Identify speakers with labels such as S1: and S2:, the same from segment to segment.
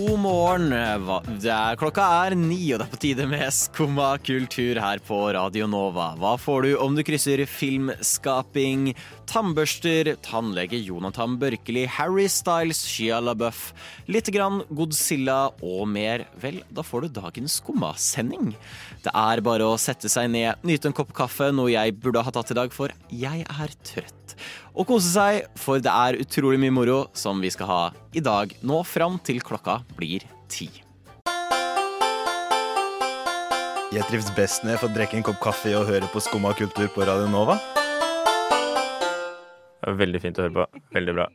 S1: God morgen. Klokka er ni, og det er på tide med Skumma kultur her på Radio Nova. Hva får du om du krysser filmskaping, tannbørster, tannlege Jonathan Børkeli, Harry Styles, Shia LaBeouf, litt grann Godzilla og mer? Vel, da får du dagens Skumma-sending. Det er bare å sette seg ned, nyte en kopp kaffe, noe jeg burde ha tatt i dag, for jeg er trøtt. Og kose seg, for det er utrolig mye moro som vi skal ha i dag, nå fram til klokka blir ti.
S2: Jeg trives best når jeg får drikke en kopp kaffe og høre på Skumma kultur på Radio Nova.
S3: Det var Veldig fint å høre på. Veldig bra.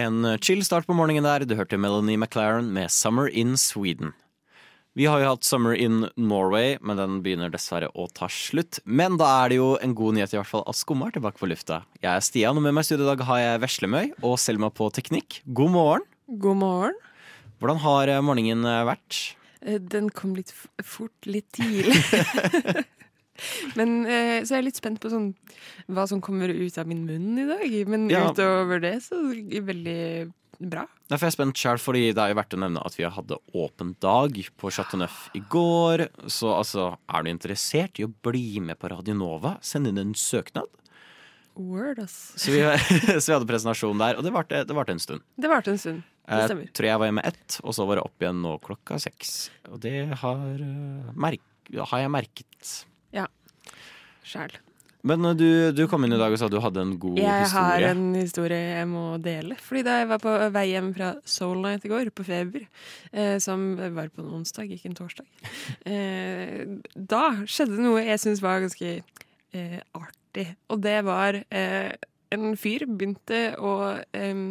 S1: En chill start på morgenen der. Du hørte Melanie McLaren med 'Summer in Sweden'. Vi har jo hatt Summer in Norway, men den begynner dessverre å ta slutt. Men da er det jo en god nyhet i hvert fall at Skumma er tilbake på lufta. Jeg er Stian, og med meg i studio i dag har jeg Veslemøy og Selma på teknikk. God morgen.
S4: God morgen.
S1: Hvordan har eh, morgenen eh, vært?
S4: Eh, Den kom litt fort, litt tidlig. Men eh, så er jeg litt spent på sånn, hva som kommer ut av min munn i dag. Men
S1: Ja.
S4: utover det så er det veldig bra.
S1: Derfor er jeg spent sjøl, fordi det er jo verdt å nevne at vi hadde åpen dag på Chateau Neuf i går. Så altså, er du interessert i å bli med på Radio Nova, send inn en søknad.
S4: Word, ass.
S1: Så vi, så vi hadde presentasjon der, og det varte, det varte en stund.
S4: Det varte en stund. Det
S1: Jeg tror jeg var hjemme ett, og så var det opp igjen nå klokka seks. Og det har, eh, har jeg merket. Ja.
S4: Sjæl.
S1: Men eh, du, du kom inn i dag og sa du hadde en god
S4: Jeg har en historie jeg må dele. Fordi da jeg var på vei hjem fra Soul Night i går, på Feber, eh, som var på en onsdag, ikke en torsdag, eh, da skjedde noe jeg syns var ganske eh, artig. Og det var eh, en fyr begynte å eh,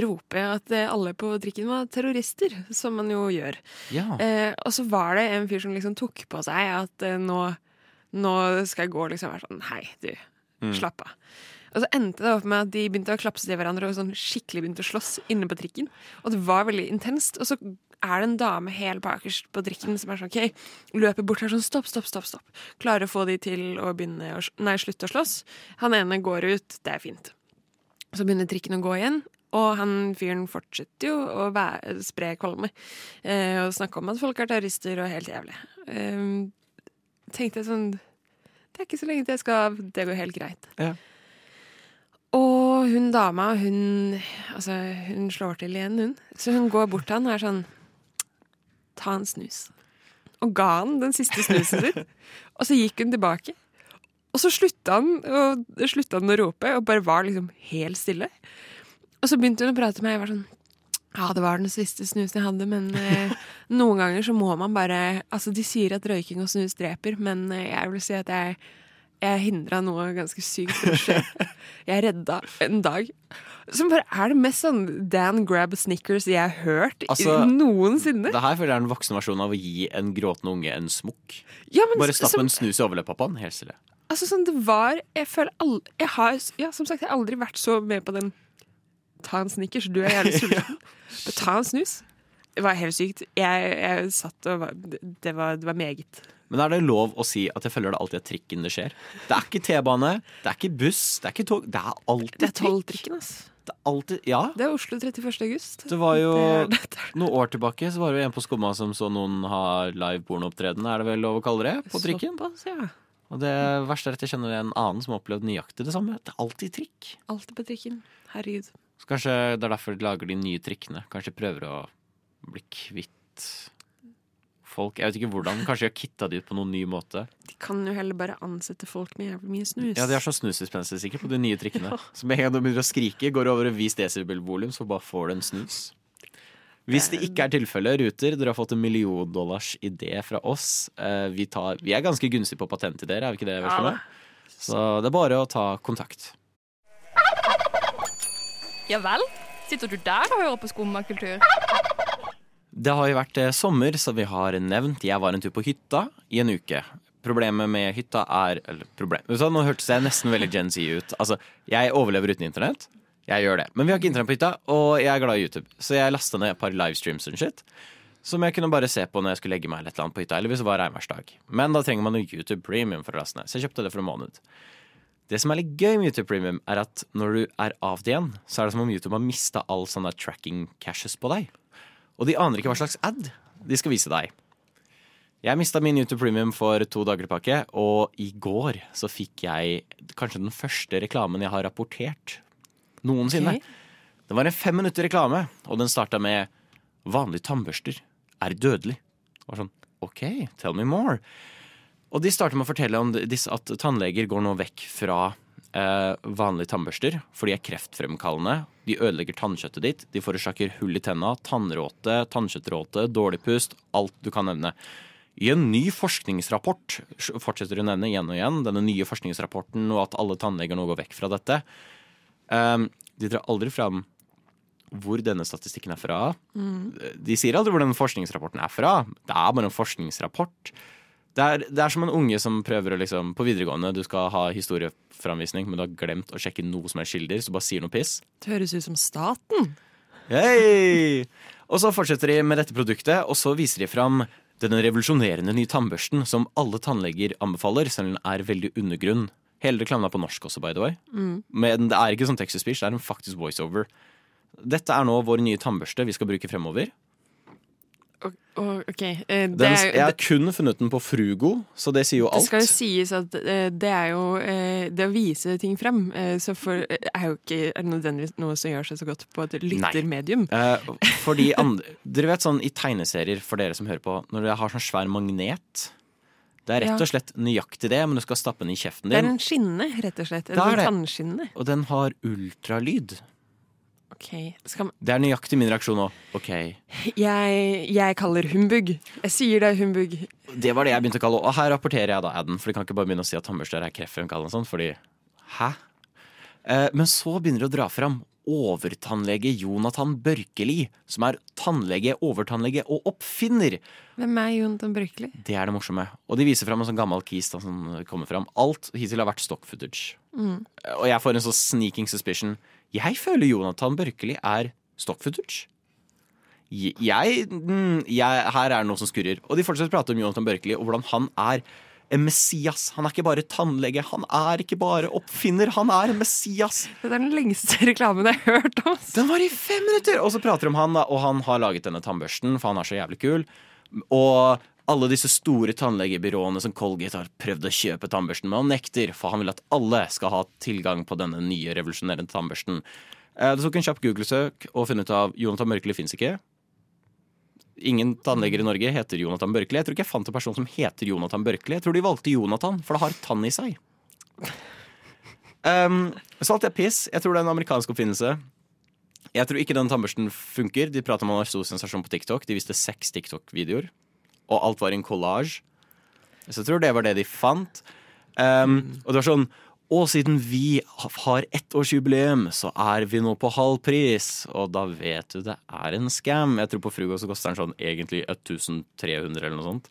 S4: rope at alle på trikken var terrorister, som man jo gjør.
S1: Ja.
S4: Eh, og så var det en fyr som liksom tok på seg at nå, nå skal jeg gå liksom være sånn Hei, du,
S1: Mm.
S4: slapp av. Og så endte det opp med at de begynte å klapse til hverandre og sånn skikkelig begynte å slåss inne på trikken. Og det var veldig intenst. Og så er det en dame helt bakerst på trikken som er sånn OK, løper bort her sånn stopp, stopp, stopp. stopp. Klarer å få de til å begynne å Nei, slutte å slåss. Han ene går ut, det er fint. Så begynner trikken å gå igjen, og han fyren fortsetter jo å være, spre kvalme. Eh, og snakke om at folk er terrorister og helt jævlig. Eh, tenkte jeg sånn Det er ikke så lenge til jeg skal Det går helt greit.
S1: Ja.
S4: Og hun dama, hun Altså, hun slår til igjen, hun. Så hun går bort til han og er sånn Ta en snus. Og ga han den siste snusen sin. og så gikk hun tilbake. Og så slutta han, og, slutta han å rope, og bare var liksom helt stille. Og så begynte hun å prate med meg. Jeg var sånn Ja, det var den siste snusen jeg hadde, men eh, noen ganger så må man bare Altså, de sier at røyking og snus dreper, men eh, jeg vil si at jeg jeg hindra noe ganske sykt fra å skje. Jeg redda en dag. Som bare er det mest sånn Dan grab Snickers jeg har hørt
S1: Altså,
S4: noensinne.
S1: Det her føler jeg er den voksne versjonen av å gi en gråtende unge en smokk.
S4: Ja, men
S1: Bare stapp
S4: som-
S1: en snus i overlepppappaen. Helt stille.
S4: Altså sånn det var Jeg føler aldri Jeg har ja, som sagt jeg har aldri vært så med på den Ta en Snickers, du er jævlig sulten. Men ta en snus. Det var helt sykt. Jeg, jeg satt og var det, var det var meget.
S1: Men er det lov å si at jeg følger det alltid er trikken det skjer? Det er ikke T-bane, det er ikke buss, det er ikke tog. Det er alltid
S4: Det er
S1: trikk.
S4: tolvtrikken, ass.
S1: Det er alltid, ja.
S4: Det er Oslo 31. august.
S1: Det var jo
S4: det er-
S1: noen år tilbake så var det jo en på Skumma som så noen ha live pornoopptreden, er det vel lov å kalle det, på trikken.
S4: Såpass, ja.
S1: Og det verste er at jeg kjenner en annen som har opplevd nøyaktig det samme. Det er alltid trikk.
S4: Alltid på trikken. Herregud.
S1: Så kanskje det er derfor de lager de nye trikkene. Kanskje de prøver å bli kvitt folk. Jeg vet ikke hvordan. Kanskje de har kitta de ut på noen ny måte.
S4: De kan jo heller bare ansette folk med jævlig mye snus.
S1: Ja, de har sånn snusdispenser sikkert på de nye trikkene. Så med en gang du begynner å skrike, går over en vis desibelvolum, så bare får du en snus. Hvis det ikke er tilfellet, Ruter, dere har fått en million dollars idé fra oss. Eh, Vi, tar, vi er ganske gunstige på patentideer, er vi ikke det?
S4: Ja,
S1: Så det er bare å ta kontakt.
S5: Ja vel? Sitter du der og hører på skummakultur?
S1: Det har jo vært eh, sommer, så vi har nevnt Jeg var en tur på hytta i en uke. Problemet med hytta er Eller problem Så Nå hørtes jeg nesten veldig Gen Z ut. Altså, jeg overlever uten internett. Jeg gjør det. Men vi har ikke internett på hytta, og jeg er glad i YouTube. Så jeg lasta ned et par livestreams og shit. Som jeg kunne bare se på når jeg skulle legge meg eller et eller annet på hytta. Eller hvis det var regnværsdag. Men da trenger man jo YouTube Premium for å laste ned. Så jeg kjøpte det for en måned. Det som er litt gøy med YouTube Premium, er at når du er av det igjen, så er det som om YouTube har mista all sånne tracking caches på deg. Og de aner ikke hva slags ad de skal vise deg. Jeg mista min YouTube Premium for to dager tilbake, og i går så fikk jeg kanskje den første reklamen jeg har rapportert noensinne.
S4: Okay.
S1: Det var en fem minutter reklame, og den starta med 'Vanlige tannbørster er dødelig'. Det var sånn OK, tell me more. Og de starter med å fortelle om at tannleger går nå vekk fra eh, vanlige tannbørster, for de er kreftfremkallende. De ødelegger tannkjøttet ditt. De forårsaker hull i tenna, tannråte, tannkjøttråte, dårlig pust. Alt du kan nevne. I en ny forskningsrapport fortsetter hun nevne igjen og igjen denne nye forskningsrapporten og at alle tannleger nå går vekk fra dette. Um, de drar aldri fram hvor denne statistikken er fra. De sier aldri hvor denne forskningsrapporten er fra. Det er bare en forskningsrapport. Det er, det er som en unge som prøver å liksom På videregående, du skal ha historieframvisning, men du har glemt å sjekke noe som er kilder, så bare sier noe piss.
S4: Det høres ut som staten.
S1: Hei! Og så fortsetter de med dette produktet, og så viser de fram den revolusjonerende nye tannbørsten som alle tannleger anbefaler, selv om den er veldig undergrunn. Hele reklamen er på norsk også, by the way. Men det er ikke sånn Texas speech, det er en faktisk voiceover. Dette er nå vår nye tannbørste vi skal bruke fremover.
S4: Ok, eh, det,
S1: Den, jeg har kun funnet den på Frugo, så det sier jo alt.
S4: det skal jo sies at eh, det er jo eh, det å vise ting frem. Så for, er jo ikke nødvendigvis noe som gjør seg så godt på et lyttermedium.
S1: Eh, fordi andre, Dere vet sånn i tegneserier, for dere som hører på, når dere har sånn svær magnet Det er rett og slett nøyaktig det, men du skal stappe den i kjeften din.
S4: Det er en skinne, rett og slett. En
S1: er
S4: tannskinne.
S1: Og den har ultralyd.
S4: Ok, skal man
S1: Det er nøyaktig min reaksjon nå. Ok.
S4: jeg, jeg kaller humbug. Jeg sier det er humbug.
S1: Det var det jeg begynte å kalle Og her rapporterer jeg da adden, for de kan ikke bare begynne å si at tannbørster er kreftfremkallende og sånn, fordi Hæ? Eh, men så begynner de å dra fram overtannlege Jonathan Børkeli, som er tannlege, overtannlege og oppfinner.
S4: Hvem er Jonathan Børkeli?
S1: Det er det morsomme. Og de viser fram en sånn gammel kis da, som kommer fram. Alt hittil har vært stock footage. Og jeg får en sånn sneaking suspicion. Jeg føler Jonathan Børkeli er stock footage. Jeg, jeg, mm, Her er det noe som skurrer. Og de fortsetter å prate om Jonathan Børkeli og hvordan han er en Messias. Han er ikke bare tannlege, han er ikke bare oppfinner, han er en Messias.
S4: Det er den lengste reklamen jeg har hørt om.
S1: Den var i fem minutter! Og så prater de om han, og han har laget denne tannbørsten, for han er så jævlig kul. Og alle disse store tannlegebyråene som Colgate har prøvd å kjøpe tannbørsten med, og nekter, for han vil at alle skal ha tilgang på denne nye revolusjonerende tannbørsten. Eh, Det tok en kjapp Google-søk og funnet ut av Jonathan Børkeli fins ikke. Ingen tannleger i Norge heter Jonathan Børkeli. Jeg tror ikke jeg fant en person som heter Jonathan Børkeli. Jeg tror de valgte Jonathan, for det har tann i seg. Um, så alt er piss. Jeg tror det er en amerikansk oppfinnelse. Jeg tror ikke den tannbørsten funker. De prater om en stor sensasjon på TikTok. De viste seks TikTok-videoer, og alt var en collage. Så jeg tror det var det de fant. Um, og det var sånn Og siden vi har ettårsjubileum, så er vi nå på halv pris. Og da vet du det er en scam. Jeg tror på Frugo så koster den sånn egentlig 1300 eller noe sånt.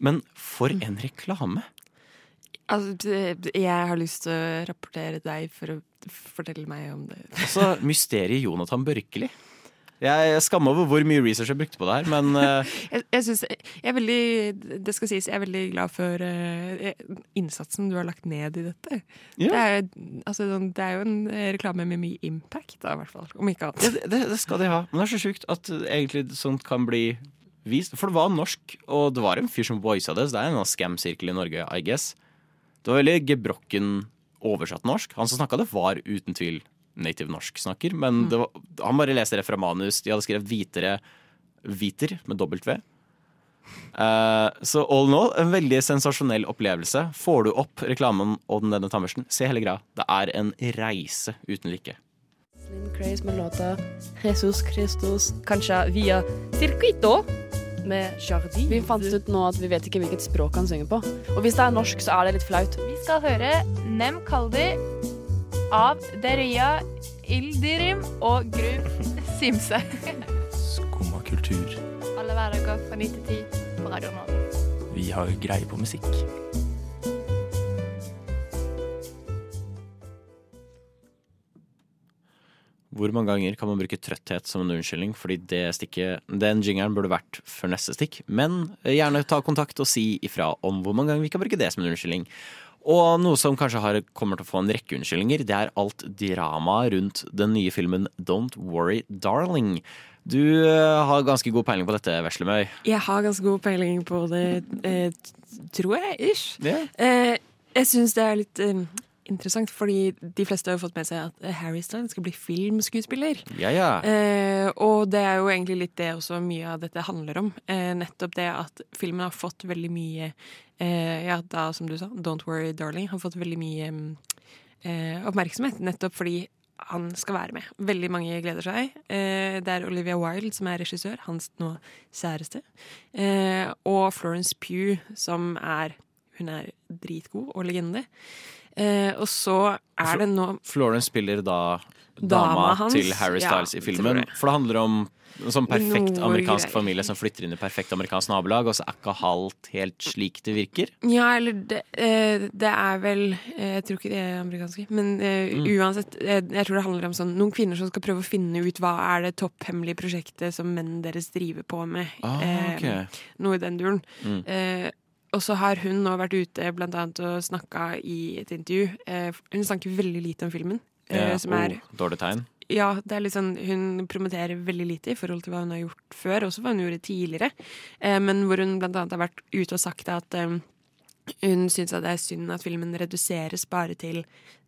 S1: Men for en reklame!
S4: Altså, jeg har lyst til å rapportere deg for å fortelle meg om det.
S1: Altså, mysteriet Jonathan Børkeli. Jeg skammer over hvor mye research jeg brukte på det her, men eh,
S4: Jeg, jeg, synes, jeg er veldig Det skal sies, jeg er veldig glad for uh, innsatsen du har lagt ned i dette.
S1: Ja.
S4: Det, er, altså, sånn, det er jo en eh, reklame med mye impact, da, i hvert fall. Om ikke annet.
S1: det, det, det skal de ha. Men det er så sjukt at egentlig sånt kan bli vist. For det var norsk, og det var en fyr som voisa det, så det er en scam-sirkel i Norge, I guess. Det var veldig gebrokken oversatt norsk. Han som snakka det, var uten tvil native norsk-snakker, men det var, han bare leste det fra manus. De hadde skrevet hvitere hviter med dobbelt V. Uh, så all in all, en veldig sensasjonell opplevelse. Får du opp reklamen og den denne Tammersen, se hele greia. Det er en reise uten like.
S6: Slim Craze med låta Jesus Christus
S5: Kanskje via Circuito.
S6: med Jardin. Vi fant ut nå at vi vet ikke hvilket språk han synger på. Og hvis det er norsk, så er det litt flaut.
S5: Vi skal høre Nem Kaldi av Deria Ildirim og Grub Simse.
S3: Skumma kultur.
S5: Alle hverdager fra 9 til 10 på Radio Nova.
S3: Vi har greie på musikk.
S1: Hvor mange ganger kan man bruke trøtthet som en unnskyldning? Fordi det stikket, den jingeren burde vært før neste stikk. Men eh, gjerne ta kontakt og si ifra om hvor mange ganger vi kan bruke det som en unnskyldning. Og noe som kanskje har, kommer til å få en rekke unnskyldninger, det er alt dramaet rundt den nye filmen Don't Worry Darling. Du eh, har ganske god peiling på dette, Veslemøy.
S4: Jeg har ganske god peiling på det, eh, tror jeg, ish.
S1: Yeah.
S4: Eh, jeg syns det er litt eh, interessant, fordi de fleste har jo fått med seg at eh, Harry Styles skal bli filmskuespiller.
S1: Ja, ja.
S4: Eh, og det er jo egentlig litt det også mye av dette handler om. Eh, nettopp det at filmen har fått veldig mye eh, Ja, da, som du sa, Don't Worry Darling har fått veldig mye mm, eh, oppmerksomhet. Nettopp fordi han skal være med. Veldig mange gleder seg. Eh, det er Olivia Wilde som er regissør, hans nå kjæreste. Eh, og Florence Pugh som er Hun er dritgod og legende. Eh, og så er det nå
S1: Florence spiller da
S4: Dama
S1: dama til Harry
S4: ja,
S1: Styles i filmen.
S4: det.
S1: For det handler om en sånn perfekt amerikansk
S4: greier.
S1: familie som flytter inn i perfekt amerikansk nabolag, og så er ikke halvt helt slik det virker.
S4: Ja, eller det, eh, det er vel eh, Jeg tror ikke de er amerikanske, men
S1: Mm.
S4: uansett Jeg, Jeg tror det handler om sånn noen kvinner som skal prøve å finne ut hva er det topphemmelige prosjektet som mennene deres driver på med.
S1: Ah,
S4: Eh. Noe i den duren.
S1: Mm.
S4: Eh, så har hun nå vært ute blant annet og snakka i et intervju. Eh, hun snakker veldig lite om filmen. eh,
S1: Ja,
S4: som er
S1: oh, dårlig tegn.
S4: ja, det er litt sånn, hun promoterer veldig lite i forhold til hva hun har gjort før, også hva hun gjorde tidligere. Eh, men hvor hun blant annet har vært ute og sagt at hun syns det er synd at filmen reduseres bare til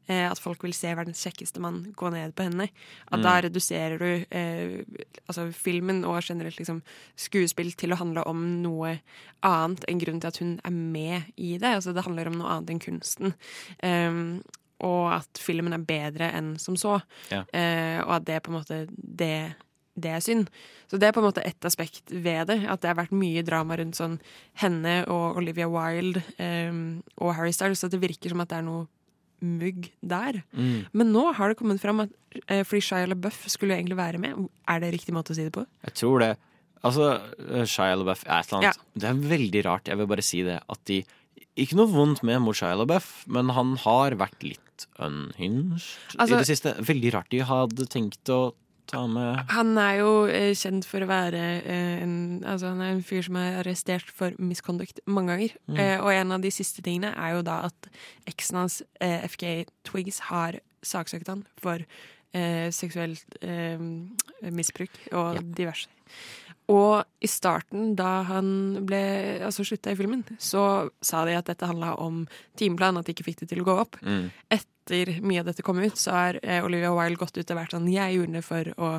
S4: at folk vil se verdens kjekkeste mann gå ned på henne. At da reduserer du eh, altså filmen og generelt liksom skuespill til å handle om noe annet enn grunnen til at hun er med i det. Altså det handler om noe annet enn kunsten. Um, og at filmen er bedre enn som så.
S1: Ja.
S4: Eh, og at det på en måte det, det er synd. Så det er på en måte ett aspekt ved det. At det har vært mye drama rundt sånn henne og Olivia Wilde um, og Harry Styles. At det virker som at det er noe mugg der.
S1: Mm.
S4: Men nå har det kommet fram at eh, fordi Shia LaBeouf skulle jo egentlig være med. Er det riktig måte å si det på?
S1: Jeg tror det. Altså, eh, Shia LaBeouf er et eller annet. Det er veldig rart, jeg vil bare si det, at de Ikke noe vondt med mot Shia LaBeouf, men han har vært litt unhinged
S4: Altså-
S1: i det siste. Veldig rart de hadde tenkt å ta med
S4: Han er jo eh, kjent for å være eh, en Altså han er en fyr som er arrestert for misconduct mange ganger.
S1: Mm.
S4: Eh, og en av de siste tingene er jo da at eksen hans, FK Twigs, har saksøkt han for eh, seksuelt eh, misbruk og
S1: Ja.
S4: diverse. Og i starten, da han ble altså slutta i filmen, så sa de at dette handla om timeplan, at de ikke fikk det til å gå opp
S1: mm.
S4: Etter mye av dette kom ut, så har eh, Olivia Wilde gått ut og vært sånn Jeg gjorde det for å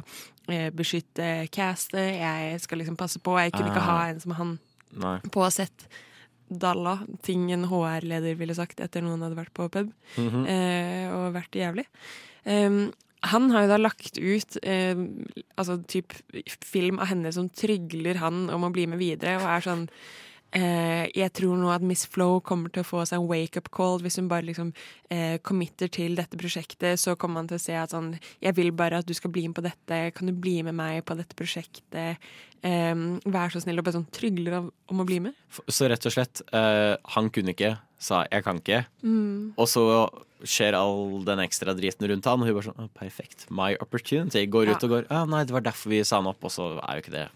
S4: eh, beskytte castet, jeg skal liksom passe på. Jeg kunne ikke
S1: Ah.
S4: ha en som han
S1: Nei.
S4: på sett. Dalla, ting en HR-leder ville sagt etter noen hadde vært på pub
S1: Mhm.
S4: eh, og vært jævlig. Um, han har jo da lagt ut eh, altså typ film av henne som trygler han om å bli med videre, og er sånn eh, Jeg tror nå at Miss Flo kommer til å få seg en wake-up call hvis hun bare liksom eh, committer til dette prosjektet. Så kommer han til å se at sånn Jeg vil bare at du skal bli med på dette. Kan du bli med meg på dette prosjektet? Eh, vær så snill. Og bare sånn trygler om å bli med.
S1: Så rett og slett, eh, han kunne ikke, sa 'jeg kan ikke',
S4: Mm.
S1: og så skjer all den ekstra driten rundt han, og hun bare sånn oh, 'perfekt, my opportunity'. Går ut
S4: Ja.
S1: og går 'ja, nei, det var derfor vi sa han opp', og så er jo ikke det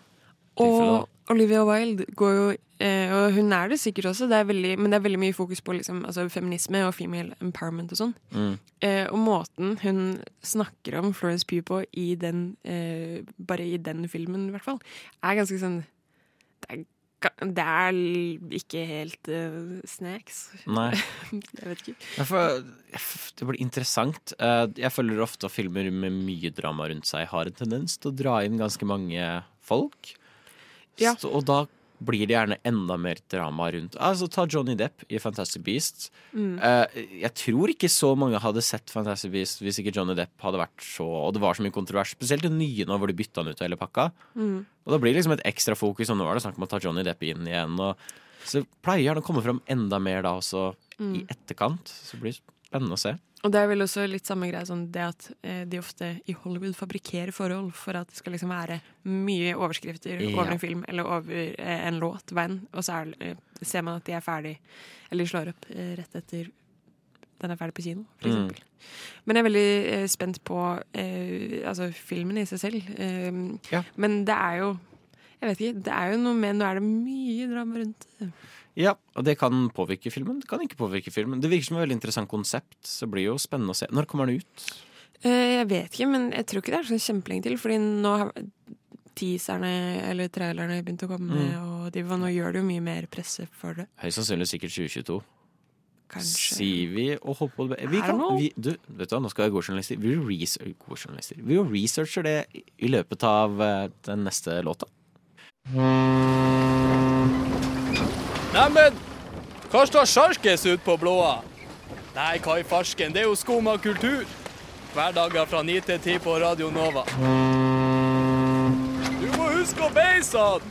S1: tilfellet.
S4: Og Olivia Wilde går jo eh, Og hun er det sikkert også, det er veldig, men det er veldig mye fokus på liksom, altså, feminisme og female empowerment og sånn.
S1: Mm.
S4: Eh, og måten hun snakker om Florence Pugh på i den, eh, bare i den filmen, i hvert fall, er ganske sånn Det er, det er ikke helt uh, snacks.
S1: Nei.
S4: Jeg vet ikke.
S1: For, det blir interessant. Eh, Jeg følger ofte at filmer med mye drama rundt seg har en tendens til å dra inn ganske mange folk.
S4: Ja.
S1: Så, og da blir det gjerne enda mer drama rundt. Altså, Ta Johnny Depp i Fantastic Beasts.
S4: Mm.
S1: Uh, jeg tror ikke så mange hadde sett Fantastic Beasts hvis ikke Johnny Depp hadde vært så Og det var så mye kontrovers, spesielt det nye nå hvor de bytta han ut av hele pakka.
S4: Mm.
S1: Og da blir det liksom et ekstra fokus, og nå er det snakk om å ta Johnny Depp inn igjen. Og, så pleier han å komme fram enda mer da også
S4: Mm.
S1: i etterkant. Så det blir spennende å se.
S4: Og det er vel også litt samme greie sånn det at eh, de ofte i Hollywood fabrikkerer forhold for at det skal liksom være mye overskrifter
S1: Ja.
S4: over en film eller over eh, en låt, venn, og så er, eh, ser man at de er ferdig, eller slår opp rett etter den er ferdig på kino, for
S1: Mm.
S4: eksempel. Men jeg er veldig spent på altså, filmen i seg selv. Eh,
S1: Ja.
S4: Men det er jo Jeg vet ikke. Det er jo noe med Nå er det mye drama rundt det.
S1: Ja, og det kan påvirke filmen. Det kan ikke påvirke filmen. Det virker som et veldig interessant konsept, så det blir jo spennende å se. Når kommer den ut?
S4: Eh, jeg vet ikke, men jeg tror ikke det er så kjempelenge til. Fordi nå har teaserne eller trailerne begynt å komme,
S1: Mm.
S4: og de, nå gjør det jo mye mer presse for det.
S1: Høyst sannsynlig sikkert 2022.
S4: Kanskje.
S1: Sier vi og holde på det. Vi kan, vi, du, vet du nå skal jeg gå journalister. Vi, jo gå journalister. vi researcher det i- løpet av eh, den neste låta.
S7: Neimen, hva står sjarkes ut på blåa? Nei, hva i farsken, det er jo skum av kultur. Hverdager fra 9 til 10 på Radio Nova. Du må huske å beise han!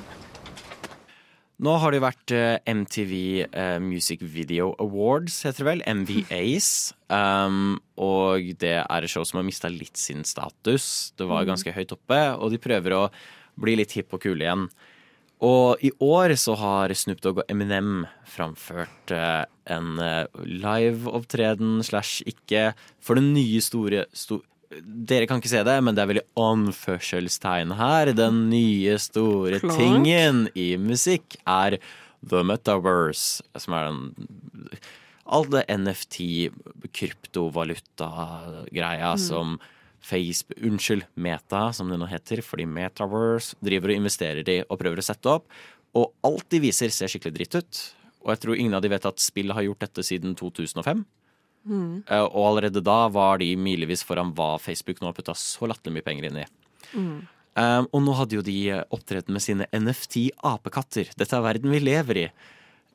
S1: Nå har det vært eh, MTV eh, Music Video Awards, heter det vel. MVAs. Um, og det er et show som har mista litt sin status. Det var ganske høyt oppe, og de prøver å bli litt hipp og kule igjen. Og i år så har Snoop Dogg og Eminem framført eh, en liveopptreden live-opptreden slash ikke for den nye store sto Dere kan ikke se det, men det er veldig anførselstegn her. Den nye store
S4: Klart.
S1: tingen i musikk er The Metaverse, som er den All det NFT, kryptovaluta-greia som Facebook, unnskyld, Meta, som det nå heter, fordi Metaverse driver og investerer i og prøver å sette opp. Og alt de viser, ser skikkelig dritt ut. Og jeg tror ingen av de vet at spill har gjort dette siden 2005. Eh, Og allerede da var de milevis foran hva Facebook nå har putta så latterlig mye penger inn i. Um, og nå hadde jo de opptreden med sine NFT-apekatter. Dette er verden vi lever i.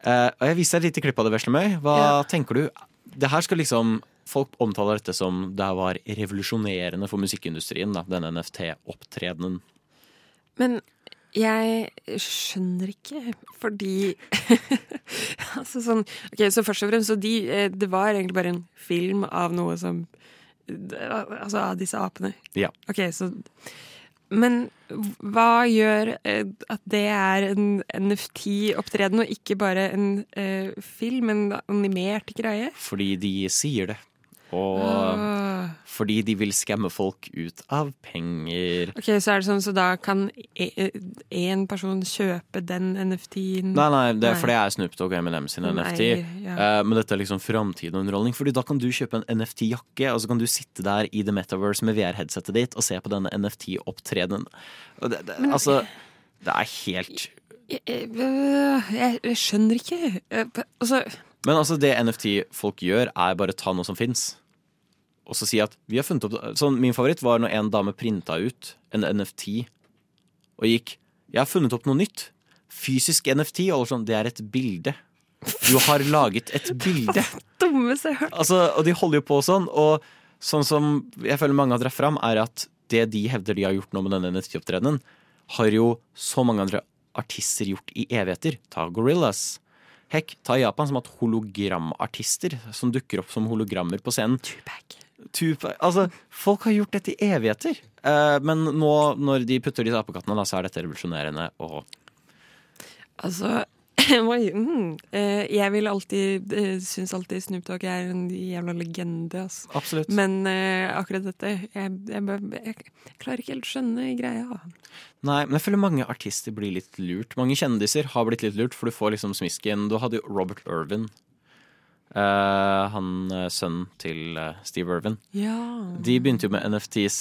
S1: Uh, og jeg viser deg et lite klipp av det, Veslemøy. Hva
S4: Ja.
S1: tenker du? Det her skal liksom Folk omtaler dette som det var revolusjonerende for musikkindustrien, da, denne NFT-opptredenen.
S4: Men jeg skjønner ikke, fordi Altså sånn Ok, så først og fremst, så de eh, Det var egentlig bare en film av noe som Altså av disse apene.
S1: Ja.
S4: Ok, så Men hva gjør eh, at det er en NFT-opptreden, og ikke bare en eh, film, en animert greie?
S1: Fordi de sier det. Og
S4: Ah.
S1: fordi de vil skamme folk ut av penger.
S4: Ok, så er det sånn, så da kan én person kjøpe den NFT-en?
S1: Nei, nei, det,
S4: Nei.
S1: for det er Snoop Dogg og Eminem sin
S4: Som
S1: NFT.
S4: eier, ja.
S1: uh, men dette er liksom framtidunderholdning. Fordi da kan du kjøpe en NFT-jakke, og så kan du sitte der i The Metaverse med VR-headsetet ditt og se på denne NFT-opptredenen. Og det, det, altså, det er helt
S4: Jeg, jeg, jeg, jeg skjønner ikke. Eh, Altså,
S1: Men altså, det NFT-folk gjør, er bare ta noe som fins. Og så si at vi har funnet opp sånn, Min favoritt var når en dame printa ut en NFT og gikk Jeg har funnet opp noe nytt. Fysisk NFT. Og sånn, det er et bilde. Du har laget et bilde.
S4: dummeste jeg har hørt.
S1: Altså, og de holder jo på sånn, og sånn som jeg føler mange har dratt fram, er at det de hevder de har gjort nå med denne NFT-opptredenen, har jo så mange andre artister gjort i evigheter. Ta Gorillas. Hekk, ta Japan som har hatt hologramartister som dukker opp som hologrammer på scenen. Tupac. Altså, folk har gjort dette i evigheter. Eh, men nå, når de putter disse apekattene, da, så er dette revolusjonerende. Og
S4: Altså mm, eh, Jeg vil alltid uh, syns alltid Snoop Dogg er en jævla legende, altså.
S1: absolutt.
S4: Men eh, akkurat dette jeg, jeg, jeg, jeg, klarer ikke helt å skjønne greia.
S1: Nei, men jeg føler mange artister blir litt lurt. Mange kjendiser har blitt litt lurt, for du får liksom smisken. Du hadde jo Robert Irvin. Eh, han uh, sønnen til eh, Steve Irvin.
S4: Ja.
S1: De begynte jo med NFTs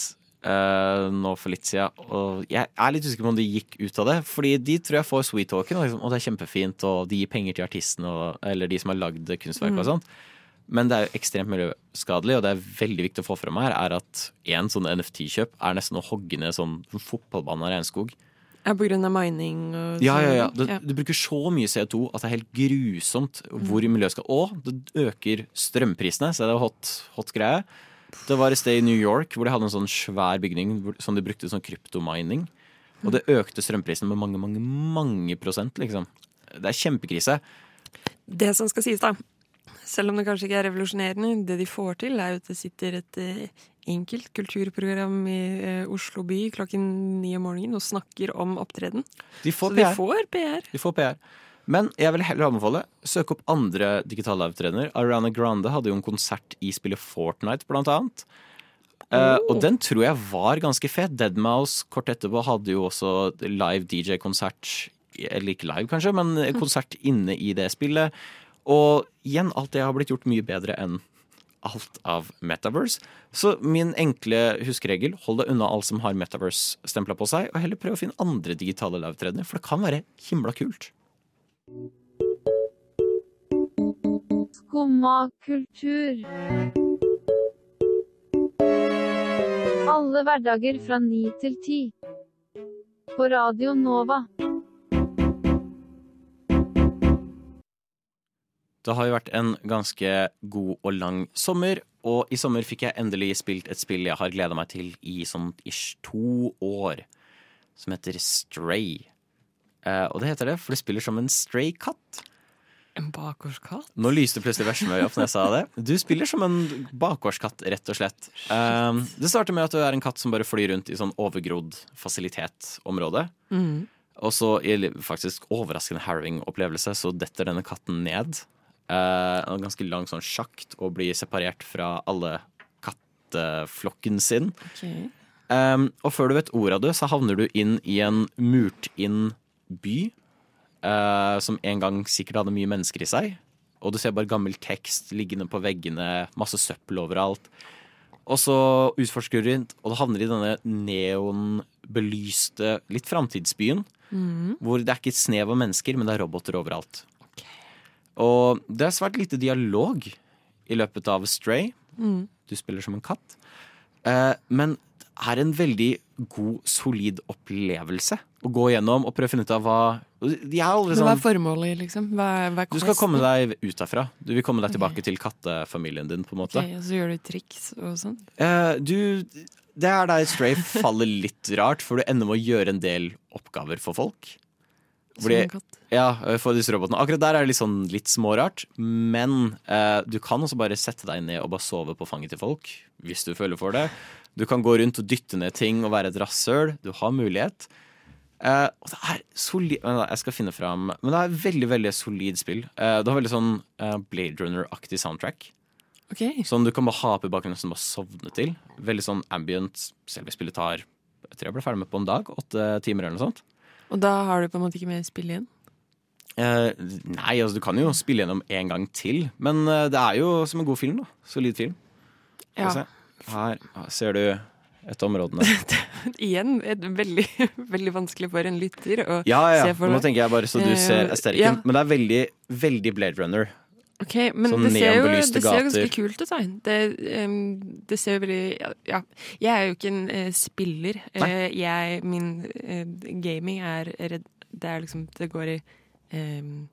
S1: uh, nå for litt siden, og jeg er litt usikker på om de gikk ut av det. Fordi de tror jeg får sweet talken, og, liksom, og det er kjempefint, og de gir penger til artistene, og, eller de som har lagd kunstverk og sånt. Men det er jo ekstremt miljøskadelig, og det er veldig viktig å få fram her, er at en sånn NFT-kjøp er nesten å hogge ned sånn fotballbane av regnskog.
S4: Ja, på grunn av mining og
S1: Ja, ja, ja.
S4: Det,
S1: Du, du bruker så mye CO2 at det er helt grusomt hvor miljøskade Og det øker strømprisene, så det er hot, hot greie. Det var et sted i New York hvor de hadde en sånn svær bygning som de brukte sånn kryptomining. Og det økte strømprisene med mange, mange, mange prosent, liksom. Det er kjempekrise.
S4: Det som skal sies, da, selv om det kanskje ikke er revolusjonerende, det de får til, er jo at det sitter et eh, enkelt kulturprogram i eh, Oslo by klokken ni om morgenen og snakker om opptreden.
S1: De får
S4: Så
S1: PR.
S4: de får PR.
S1: De får PR. Men jeg vil heller anbefale søke opp andre digitale liveopptredener. Ariana Grande hadde jo en konsert i spillet Fortnite, blant annet. Eh, og den tror jeg var ganske fet. Deadmouse kort etterpå hadde jo også live DJ-konsert. Eller ikke live, kanskje, men konsert inne i det spillet. Og igjen, alt det har blitt gjort mye bedre enn alt av Metaverse. Så min enkle huskeregel, hold deg unna alt som har Metaverse-stempla på seg, og heller prøv å finne andre digitale liveopptredener, for det kan være himla kult.
S8: Skumma kultur. Alle hverdager fra ni til ti. På Radio Nova.
S1: Det har jo vært en ganske god og lang sommer, og i sommer fikk jeg endelig spilt et spill jeg har gleda meg til i sånn ish to år, som heter Stray. Eh, og det heter det, for det spiller som en stray katt.
S4: En bakgårdskatt?
S1: Nå lyste plutselig Veslemøy opp når jeg sa det. Du spiller som en bakgårdskatt, rett og slett. Eh, det starter med at du er en katt som bare flyr rundt i sånn overgrodd fasilitet-område.
S4: Mm.
S1: Og så i faktisk overraskende harrowing opplevelse så detter denne katten ned. Eh, en ganske lang sånn sjakt og blir separert fra alle katteflokken sin. Um, og før du vet ordet av det, så havner du inn i en murt inn by. Uh, som en gang sikkert hadde mye mennesker i seg. Og du ser bare gammel tekst liggende på veggene, masse søppel overalt. Og så utforsker du rundt, og du havner i denne neonbelyste, litt framtidsbyen.
S4: Mm.
S1: Hvor det er ikke et snev av mennesker, men det er roboter overalt. Og det er svært lite dialog i løpet av Stray.
S4: Mm.
S1: Du spiller som en katt. Eh, men det er en veldig god, solid opplevelse å gå gjennom og prøve å finne ut av hva De er aldri
S4: sånn, hva
S1: sånn
S4: er formålet, liksom? Hva er, hva er
S1: Du skal komme deg ut derfra. Du vil komme deg tilbake til kattefamilien din, på en måte.
S4: Okay, og så gjør du triks og sånn?
S1: Eh, du Det er der Stray faller litt rart, for du ender med å gjøre en del oppgaver for folk.
S4: Katt.
S1: Ja, for disse robotene. Akkurat der er det litt sånn litt smårart. Men eh, du kan også bare sette deg ned og bare sove på fanget til folk. Hvis du føler for det. Du kan gå rundt og dytte ned ting og være et rasshøl. Du har mulighet. Eh, og det er solid Jeg skal finne fram Men det er et veldig veldig solid spill. Eh, det har veldig sånn eh, Blade Runner-aktig soundtrack.
S4: Okay.
S1: Sånn du kan bare ha på bakgrunnen som bare sovne til. Veldig sånn ambient. Selve spillet tar Jeg tror jeg ble ferdig med på en dag. Åtte timer eller noe sånt.
S4: Og da har du på en måte ikke mer spill igjen?
S1: Eh, nei, altså du kan jo spille gjennom en gang til. Men eh, det er jo som en god film, da. Solid film.
S4: Ja.
S1: se. Her ser du et av områdene.
S4: Igjen et veldig, veldig vanskelig for en lytter å
S1: Ja, ja,
S4: se
S1: for
S4: for
S1: Nå tenker jeg bare så du
S4: Eh,
S1: ser estetikken.
S4: ja.
S1: Men det er veldig, veldig Blade Runner.
S4: Ok, men
S1: Sånn
S4: det ser, jo, det ser jo ganske kult ut, da. Det, um, det ser jo veldig ja. Jeg er jo ikke en uh, spiller. Eh, jeg, min uh, gaming er Det er liksom Det går i um,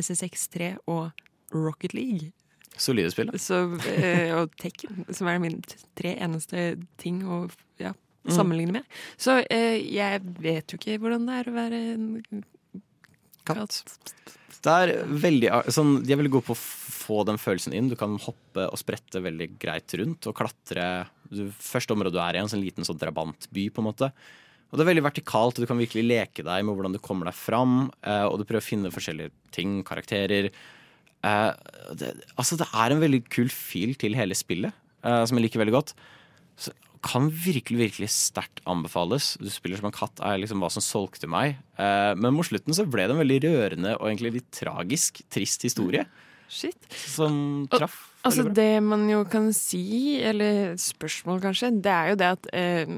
S4: SSX3 og Rocket League.
S1: Solide spill.
S4: Så, og Tekken, som er mine tre eneste ting å ja,
S1: Mm.
S4: sammenligne med. Så jeg vet jo ikke hvordan det er å være en
S1: Katt. Er veldig sånn, De er veldig gode på å få den følelsen inn. Du kan hoppe og sprette veldig greit rundt og klatre. Du, første området du er i, en sånn liten sånn drabantby, på en måte. Og det er veldig vertikalt, og du kan virkelig leke deg med hvordan du kommer deg fram. Eh, og du prøver å finne forskjellige ting, karakterer. Eh, det, altså, det er en veldig kul feel til hele spillet, eh, som jeg liker veldig godt. Så kan virkelig, virkelig sterkt anbefales. Du spiller som en katt er liksom hva som solgte meg. Eh, men mot slutten så ble det en veldig rørende og egentlig litt tragisk, trist historie.
S4: Shit.
S1: Som traff.
S4: Altså. Det man jo kan si, eller spørsmål kanskje, det er jo det at eh,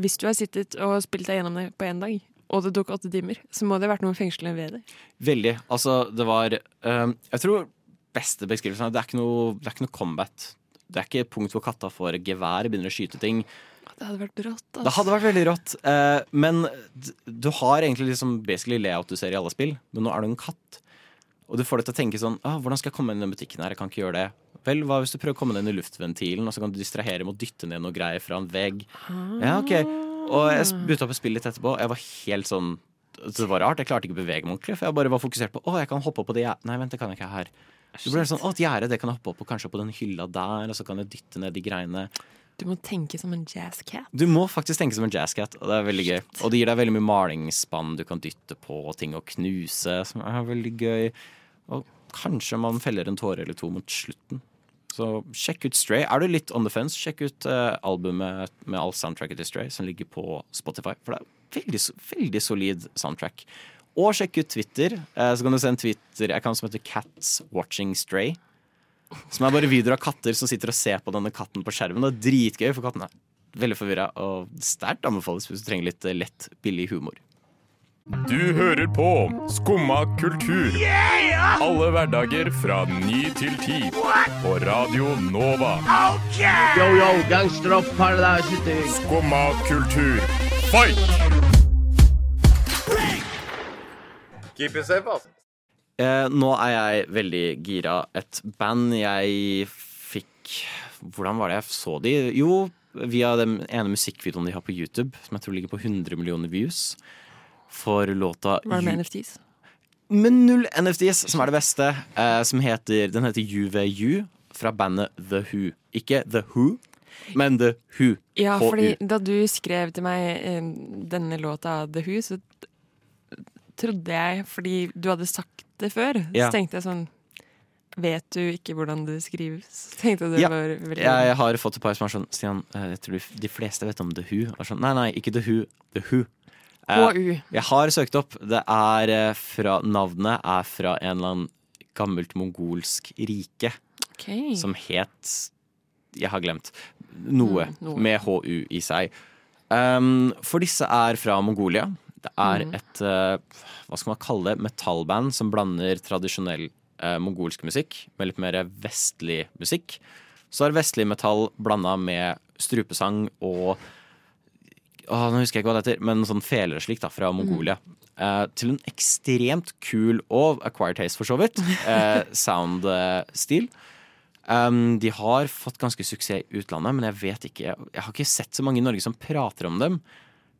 S4: hvis du har sittet og spilt deg gjennom det på én dag, og det tok åtte timer, så må det ha vært noe fengslende ved det.
S1: Veldig. Altså, det var eh, Jeg tror beste beskrivelsen er det er ikke noe, det er ikke noe combat. Det er ikke punkt hvor katta får gevær og begynner å skyte ting.
S4: Det hadde vært rått. Altså.
S1: Det hadde vært veldig rått. eh, men du har egentlig liksom basically layout du ser i alle spill, men nå er du en katt. Og du får deg til å tenke sånn ah, Hvordan skal jeg komme inn i den butikken her? Jeg kan ikke gjøre det. Vel, hva hvis du prøver å komme deg inn i luftventilen, og så kan du distrahere med å dytte ned noe greier fra en vegg? Ja, ok. Og jeg begynte opp å spille litt etterpå. Jeg var helt sånn Det var rart. Jeg klarte ikke å bevege meg ordentlig, for jeg bare var fokusert på å, jeg kan hoppe opp på det jeg Nei, vent, det kan jeg ikke her. Så blir sånn, å, et gjerde, det kan jeg hoppe opp på, kanskje på den hylla der, og så kan jeg dytte ned de greiene.
S4: Du må tenke som en jazzcat.
S1: Du må faktisk tenke som en jazzcat, og det er veldig gøy. Og det gir deg veldig mye malingsspann du kan dytte på, og ting å knuse, som er veldig gøy. Og kanskje man feller en tåre eller to mot slutten. Så sjekk ut Stray. Er du litt on the fence, sjekk ut uh, albumet med all soundtracket til Stray som ligger på Spotify. For det er veldig, veldig solid soundtrack. Og sjekk ut Twitter. Eh, så kan du se en Twitter-account som heter Cats Watching Stray. Som er bare videoer av katter som sitter og ser på denne katten på skjermen. Det er dritgøy, for katten er veldig forvirra og sterkt anbefales hvis du trenger litt eh, lett, billig humor.
S9: Du hører på Skumma kultur. Alle hverdager fra ny til ti. På Radio Nova.
S10: Yo, yo, gangsteropp, paradise.
S9: Skumma kultur, fight!
S2: Keep it safe, altså.
S1: Eh, nå er jeg veldig gira. Et band jeg fikk Hvordan var det jeg så de? Jo, via den ene musikkvideoen de har på YouTube, som jeg tror ligger på 100 millioner views, for låta
S4: Var det med NFTs?
S1: Med null NFTs, som er det beste. Eh, som heter, den heter UVU, fra bandet The Who. Ikke The Who, men The Who.
S4: Ja, fordi da du skrev til meg eh, denne låta The Who, så trodde jeg, fordi du hadde sagt det før,
S1: Ja.
S4: så tenkte jeg sånn Vet du ikke hvordan det skrives? Tenkte det
S1: Ja,
S4: var veldig
S1: Jeg har fått et par som er sånn Stian, eh, jeg tror de- fleste vet om The Who. Sånn, nei, nei, ikke The Who. The Who. Eh. Jeg har søkt opp. Det er eh, fra Navnet er fra en eller annen gammelt mongolsk rike
S4: okay.
S1: som het Jeg har glemt. Noe,
S4: Mm, noe.
S1: med HU i seg. Um, for disse er fra Mongolia. Det er
S4: Mm.
S1: et eh, hva skal man kalle det, metallband som blander tradisjonell eh, mongolsk musikk med litt mer vestlig musikk. Så er vestlig metall blanda med strupesang og Åh, nå husker jeg ikke hva det heter, men sånn slik da, fra Mongolia. Eh, til en ekstremt kul og acquired taste, for så vidt, eh, sound-stil. Um, de har fått ganske suksess i utlandet, men jeg vet ikke Jeg har ikke sett så mange i Norge som prater om dem.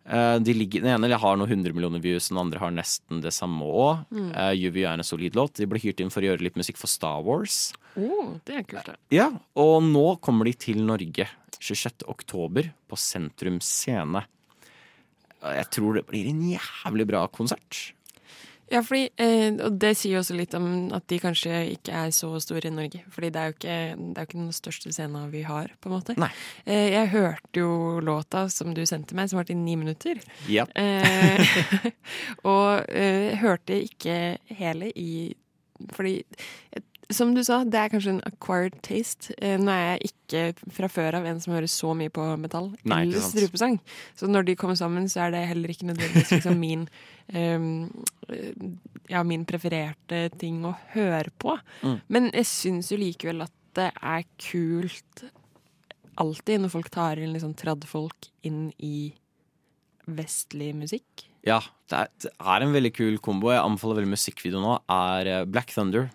S1: Eh, de ligger, den ene har noen 100 millioner views, den andre har nesten det samme òg.
S4: Mm.
S1: Uh, er en solid låt. De ble hyrt inn for å gjøre litt musikk for Star Wars.
S4: Oh, det er kult, det.
S1: Ja, og nå kommer de til Norge 26. oktober på Sentrum Scene. Jeg tror det blir en jævlig bra konsert.
S4: Ja, fordi, eh, og det sier jo også litt om at de kanskje ikke er så store i Norge. Fordi det er jo ikke, det er jo ikke den største scenen vi har, på en måte. Eh, jeg hørte jo låta som du sendte meg, som varte i ni minutter.
S1: Ja.
S4: Eh, og eh, hørte ikke hele i Fordi eh, som du sa, det er kanskje en acquired taste. Eh, nå er jeg ikke fra før av en som hører så mye på metall
S1: Nei,
S4: eller strupesang. Så når de kommer sammen, så er det heller ikke nødvendigvis liksom min eh, Ja, min prefererte ting å høre på.
S1: Mm.
S4: Men jeg syns jo likevel at det er kult alltid når folk tar inn liksom tradfolk inn i vestlig musikk.
S1: Ja, det er, det er en veldig kul kombo. Jeg anbefaler veldig musikkvideo nå. Er eh, Black Thunder.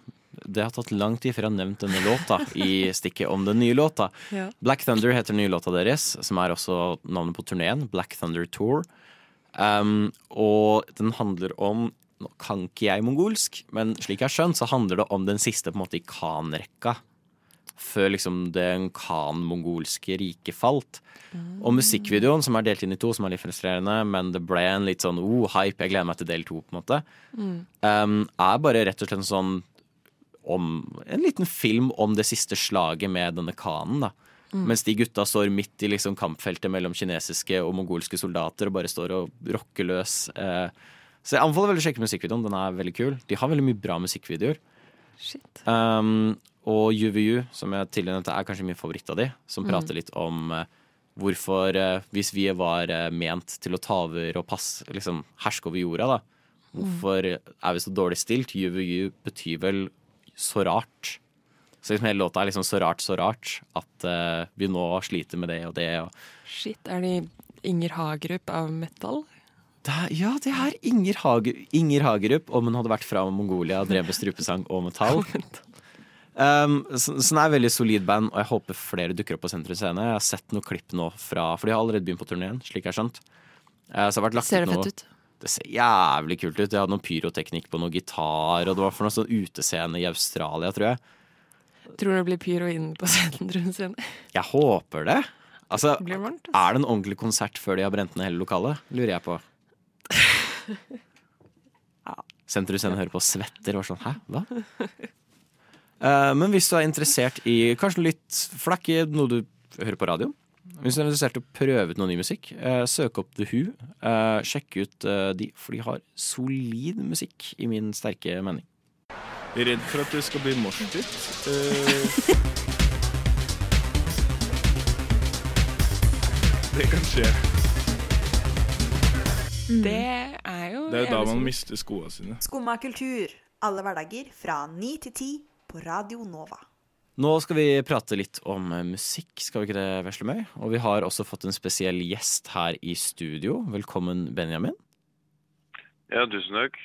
S1: Det har tatt lang tid før jeg har nevnt denne låta i stikket om den nye låta.
S4: Ja.
S1: Black Thunder heter den nye låta deres, som er også navnet på turneen. Black Thunder Tour. Um, og den handler om Nå kan ikke jeg mongolsk, men slik jeg har skjønt, så handler det om den siste på en måte i Khan-rekka. Før liksom den Khan-mongolske riket falt. Og musikkvideoen, som er delt inn i to, som er litt frustrerende, men det ble en litt sånn oh, hype, jeg gleder meg til del to, på en måte,
S4: Mm.
S1: um, er bare rett og slett en sånn om En liten film om det siste slaget med denne kanen. da.
S4: Mm.
S1: Mens de gutta står midt i liksom kampfeltet mellom kinesiske og mongolske soldater og bare står og rocker løs. Eh, så jeg anbefaler veldig å sjekke musikkvideoen. Den er veldig kul. De har veldig mye bra musikkvideoer.
S4: Shit.
S1: Um, og UVU, som jeg tidligere nevnte, er kanskje min favoritt av de, som
S4: Mm.
S1: prater litt om eh, hvorfor, eh, hvis vi var ment til å ta over og passe, liksom herske over jorda, da, hvorfor er vi så dårlig stilt? UVU betyr vel så rart. Så liksom hele låta er liksom så rart, så rart at uh, vi nå sliter med det og det. Og
S4: Shit, er de Inger Hagerup av metal?
S1: det er, ja, det er Inger, Hager, Inger Hagerup, om hun hadde vært fra Mongolia og drevet med strupesang og metall. Um, så, så den er et veldig solid band, og jeg håper flere dukker opp på Sentrum Scene. Jeg har sett noen klipp nå fra For de har allerede begynt på turneen, slik jeg har skjønt. Uh,
S4: Ser det fett ut?
S1: Det ser jævlig kult ut. Jeg hadde noe pyroteknikk på noe gitar, og det var for noe sånn utescene i Australia, tror jeg.
S4: Tror du det blir pyro inne på Sentrum Scene?
S1: Jeg håper det. Altså,
S4: Det varmt,
S1: er det en ordentlig konsert før de har brent ned hele lokalet? Lurer jeg på. Sentrumsscenen du på og svetter og sånn Hæ, hva? Eh, men hvis du er interessert i kanskje litt flakk er noe du hører på radio. Hvis du er interessert i å prøve ut noe ny musikk, eh, søk opp The Who. Eh, sjekk ut eh, de, for de har solid musikk, i min sterke mening.
S11: Redd for at det skal bli moshpit. Uh, det kan skje.
S4: Det er jo
S11: Det er jo da man mister skoene sine.
S12: Skumma kultur. Alle hverdager fra ni til ti på Radio Nova.
S1: Nå skal vi prate litt om musikk, skal vi ikke det, Veslemøy? Og vi har også fått en spesiell gjest her i studio. Velkommen, Benjamin.
S13: Ja, tusen takk.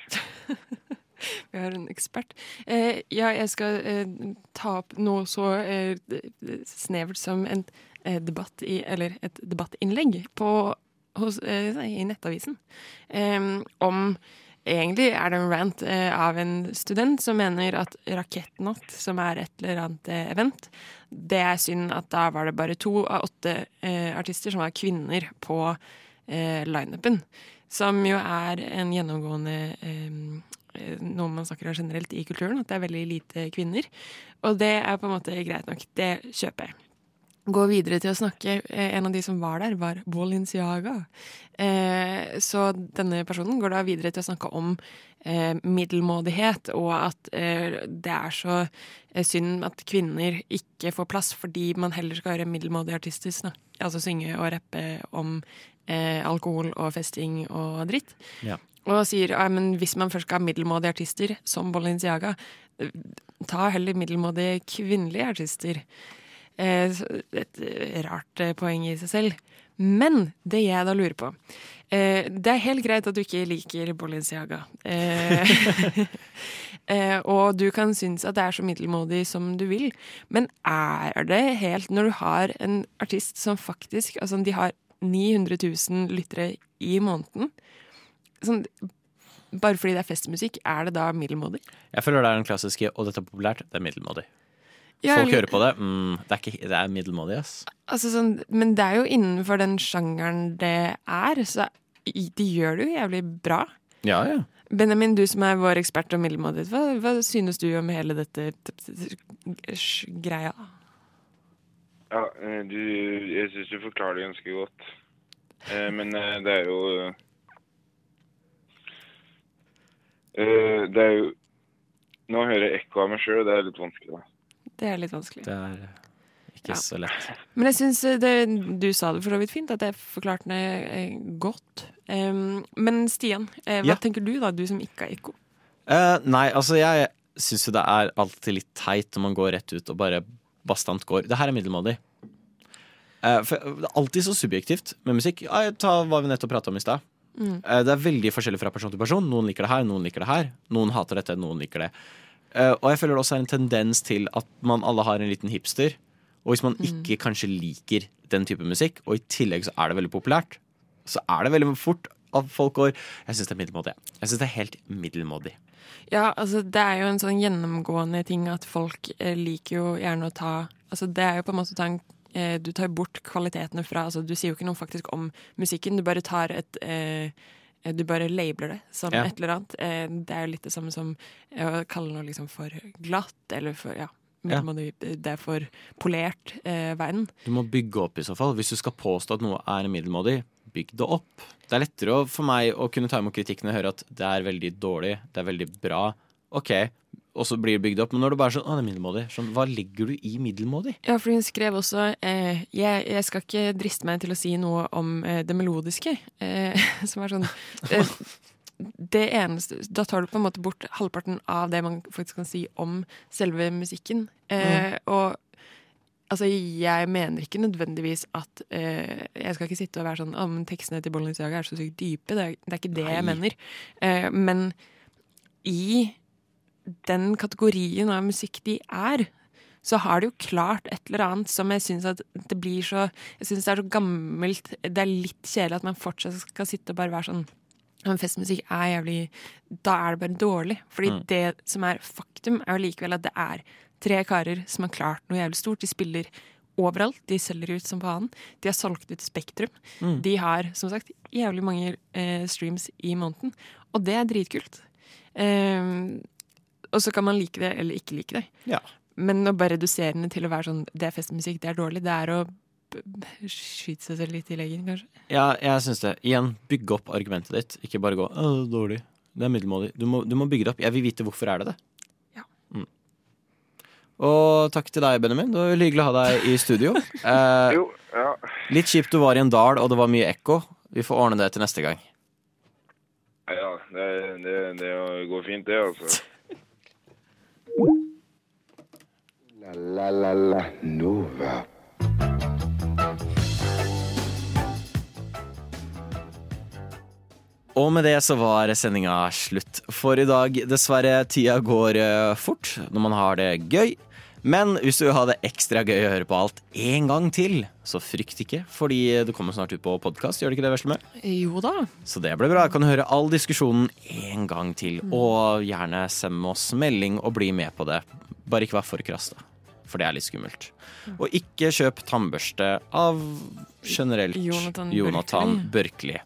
S4: Vi har en ekspert. Eh, ja, jeg skal eh, ta opp noe så eh, snevert som en eh, debatt i, eller et debattinnlegg på, hos, eh, i Nettavisen. Eh, om Egentlig er det en rant eh, av en student som mener at Rakettnatt, som er et eller annet eh, event, det er synd at da var det bare to av åtte eh, artister som var kvinner på eh, lineupen. Som jo er en gjennomgående eh, eh, noe man snakker om generelt i kulturen, at det er veldig lite kvinner. Og det er på en måte greit nok. Det kjøper jeg. Gå videre til å snakke eh, En av de som var der, var Bolinciaga. Eh, så denne personen går da videre til å snakke om eh, middelmådighet, og at eh, det er så synd at kvinner ikke får plass fordi man heller skal høre middelmådige artister snak altså synge og rappe om eh, alkohol og festing og dritt.
S1: Ja.
S4: Og sier ja, hvis man først skal ha middelmådige artister, som Bolinciaga, ta heller middelmådige kvinnelige artister. Eh, Et eh, rart eh, poeng i seg selv. Men det jeg da lurer på Det er helt greit at du ikke liker Balenciaga. Og du kan synes at det er så middelmådig som du vil. Men er det helt Når du har en artist som faktisk Altså, de har 900 000 lyttere i måneden. Sånn, bare fordi det er festmusikk, er det da middelmådig?
S1: Jeg føler det er den klassiske 'og dette er populært', det er middelmådig.
S4: Ja,
S1: Folk hører på det. Mm, det, er ikke, det er middelmådig, ass.
S4: Altså sånn, men det er jo innenfor den sjangeren det er, så de gjør det jo jævlig bra.
S1: Ja, ja.
S4: Benjamin, du som er vår ekspert om middelmådighet, hva, hva synes du om hele dette greia?
S13: Ja, eh, du, jeg syns du forklarer det ganske godt. Eh, Men eh, det er jo eh, Det er jo Nå hører jeg ekko av meg sjøl, og det er litt vanskelig. da.
S4: Det er litt vanskelig.
S1: Det er ikke så lett.
S4: Men jeg syns du sa det for så vidt fint, at jeg forklarte det eh, godt. Men Stian, eh, hva
S1: Ja.
S4: tenker du da, du som ikke har ekko?
S1: Uh, nei, altså jeg syns jo det er alltid litt teit når man går rett ut og bare bastant går. Det her er middelmådig. Eh, for det er alltid så subjektivt med musikk. Ja, ta hva vi nettopp prata om i stad.
S4: Mm.
S1: Eh, Det er veldig forskjellig fra person til person. Noen liker det her, noen liker det her. Noen hater dette, noen liker det. Eh, Og jeg føler det også er en tendens til at man alle har en liten hipster. Og hvis man
S4: Mm.
S1: ikke kanskje liker den type musikk, og i tillegg så er det veldig populært, så er det veldig fort at folk går Jeg syns det er middelmådig. Jeg synes det er helt middelmådig.
S4: Ja, altså det er jo en sånn gjennomgående ting at folk eh, liker jo gjerne å ta Altså det er jo på en måte å ta en eh, Du tar bort kvalitetene fra altså Du sier jo ikke noe faktisk om musikken, du bare tar et eh, du bare labeler det som
S1: Ja.
S4: et eller annet. Eh, Det er jo litt det samme som eh, å kalle noe liksom for glatt, eller for ja,
S1: Ja.
S4: Det er for polert eh, verden.
S1: Du må bygge opp i så fall. Hvis du skal påstå at noe er middelmådig, bygg det opp. Det er lettere for meg å kunne ta imot kritikken og høre at det er veldig dårlig, det er veldig bra. Ok, og så blir det bygd opp. Men når det bare er sånn, å, det er middelmådig. Sånn, hva legger du i middelmådig?
S4: Ja, for hun skrev også eh, jeg, jeg skal ikke driste meg til å si noe om eh, det melodiske. Eh, som er sånn eh, Det eneste Da tar du på en måte bort halvparten av det man faktisk kan si om selve musikken. Eh, Og altså, jeg mener ikke nødvendigvis at eh, Jeg skal ikke sitte og være sånn Å, men tekstene til Balenciaga er så sykt dype. Det er, det er ikke det jeg mener. Eh, men i den kategorien av musikk de er, så har de jo klart et eller annet som jeg syns at det blir så Jeg syns det er så gammelt Det er litt kjedelig at man fortsatt skal sitte og bare være sånn men festmusikk er jævlig Da er det bare dårlig. Fordi
S1: Mm.
S4: det som er faktum, er jo likevel at det er tre karer som har klart noe jævlig stort. De spiller overalt. De selger ut som faen. De har solgt ut Spektrum.
S1: Mm.
S4: De har som sagt jævlig mange eh, streams i måneden, og det er dritkult. Eh, og så kan man like det eller ikke like det.
S1: Ja.
S4: Men å bare redusere det til å være sånn det er festmusikk, det er dårlig, det er å skyte seg selv litt i leggen, kanskje.
S1: Ja, jeg syns det. Igjen, bygge opp argumentet ditt. Ikke bare gå 'Å, det er dårlig'. Det er middelmådig. Du må, du må bygge det opp. Jeg vil vite hvorfor er det det.
S4: Ja.
S1: Mm. Og takk til deg, Benjamin. Det var veldig hyggelig å ha deg i studio. Eh,
S13: Jo, ja.
S1: litt kjipt du var i en dal, og det var mye ekko. Vi får ordne det til neste gang.
S13: Ja, det, det, det går fint, det, altså.
S14: La la la la Nova.
S1: Og med det så var sendinga slutt for i dag. Dessverre, tida går eh, fort når man har det gøy. Men hvis du vil ha det ekstra gøy å høre på alt en gang til, så frykt ikke, fordi det kommer snart ut på podkast. Gjør det ikke det, Veslemø?
S4: Jo da.
S1: Så det ble bra. Kan du høre all diskusjonen en gang til. Og gjerne send oss melding og bli med på det. Bare ikke vær for krass, da. For det er litt skummelt. Og ikke kjøp tannbørste av generelt
S4: Jonathan
S1: Jonathan Børkli.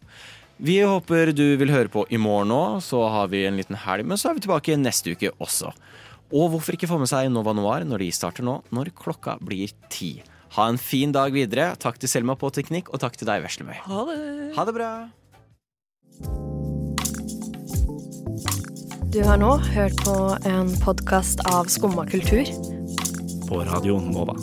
S1: Vi håper du vil høre på i morgen òg, så har vi en liten helg. Men så er vi tilbake neste uke også. Og hvorfor ikke få med seg Nova Noir når de starter nå, når klokka blir ti. Ha en fin dag videre. Takk til Selma på teknikk, og takk til deg, Veslemøy.
S4: Ha det.
S1: Ha det bra.
S15: Du har nå hørt på en podkast av Skumma kultur.
S3: På Radio Nova.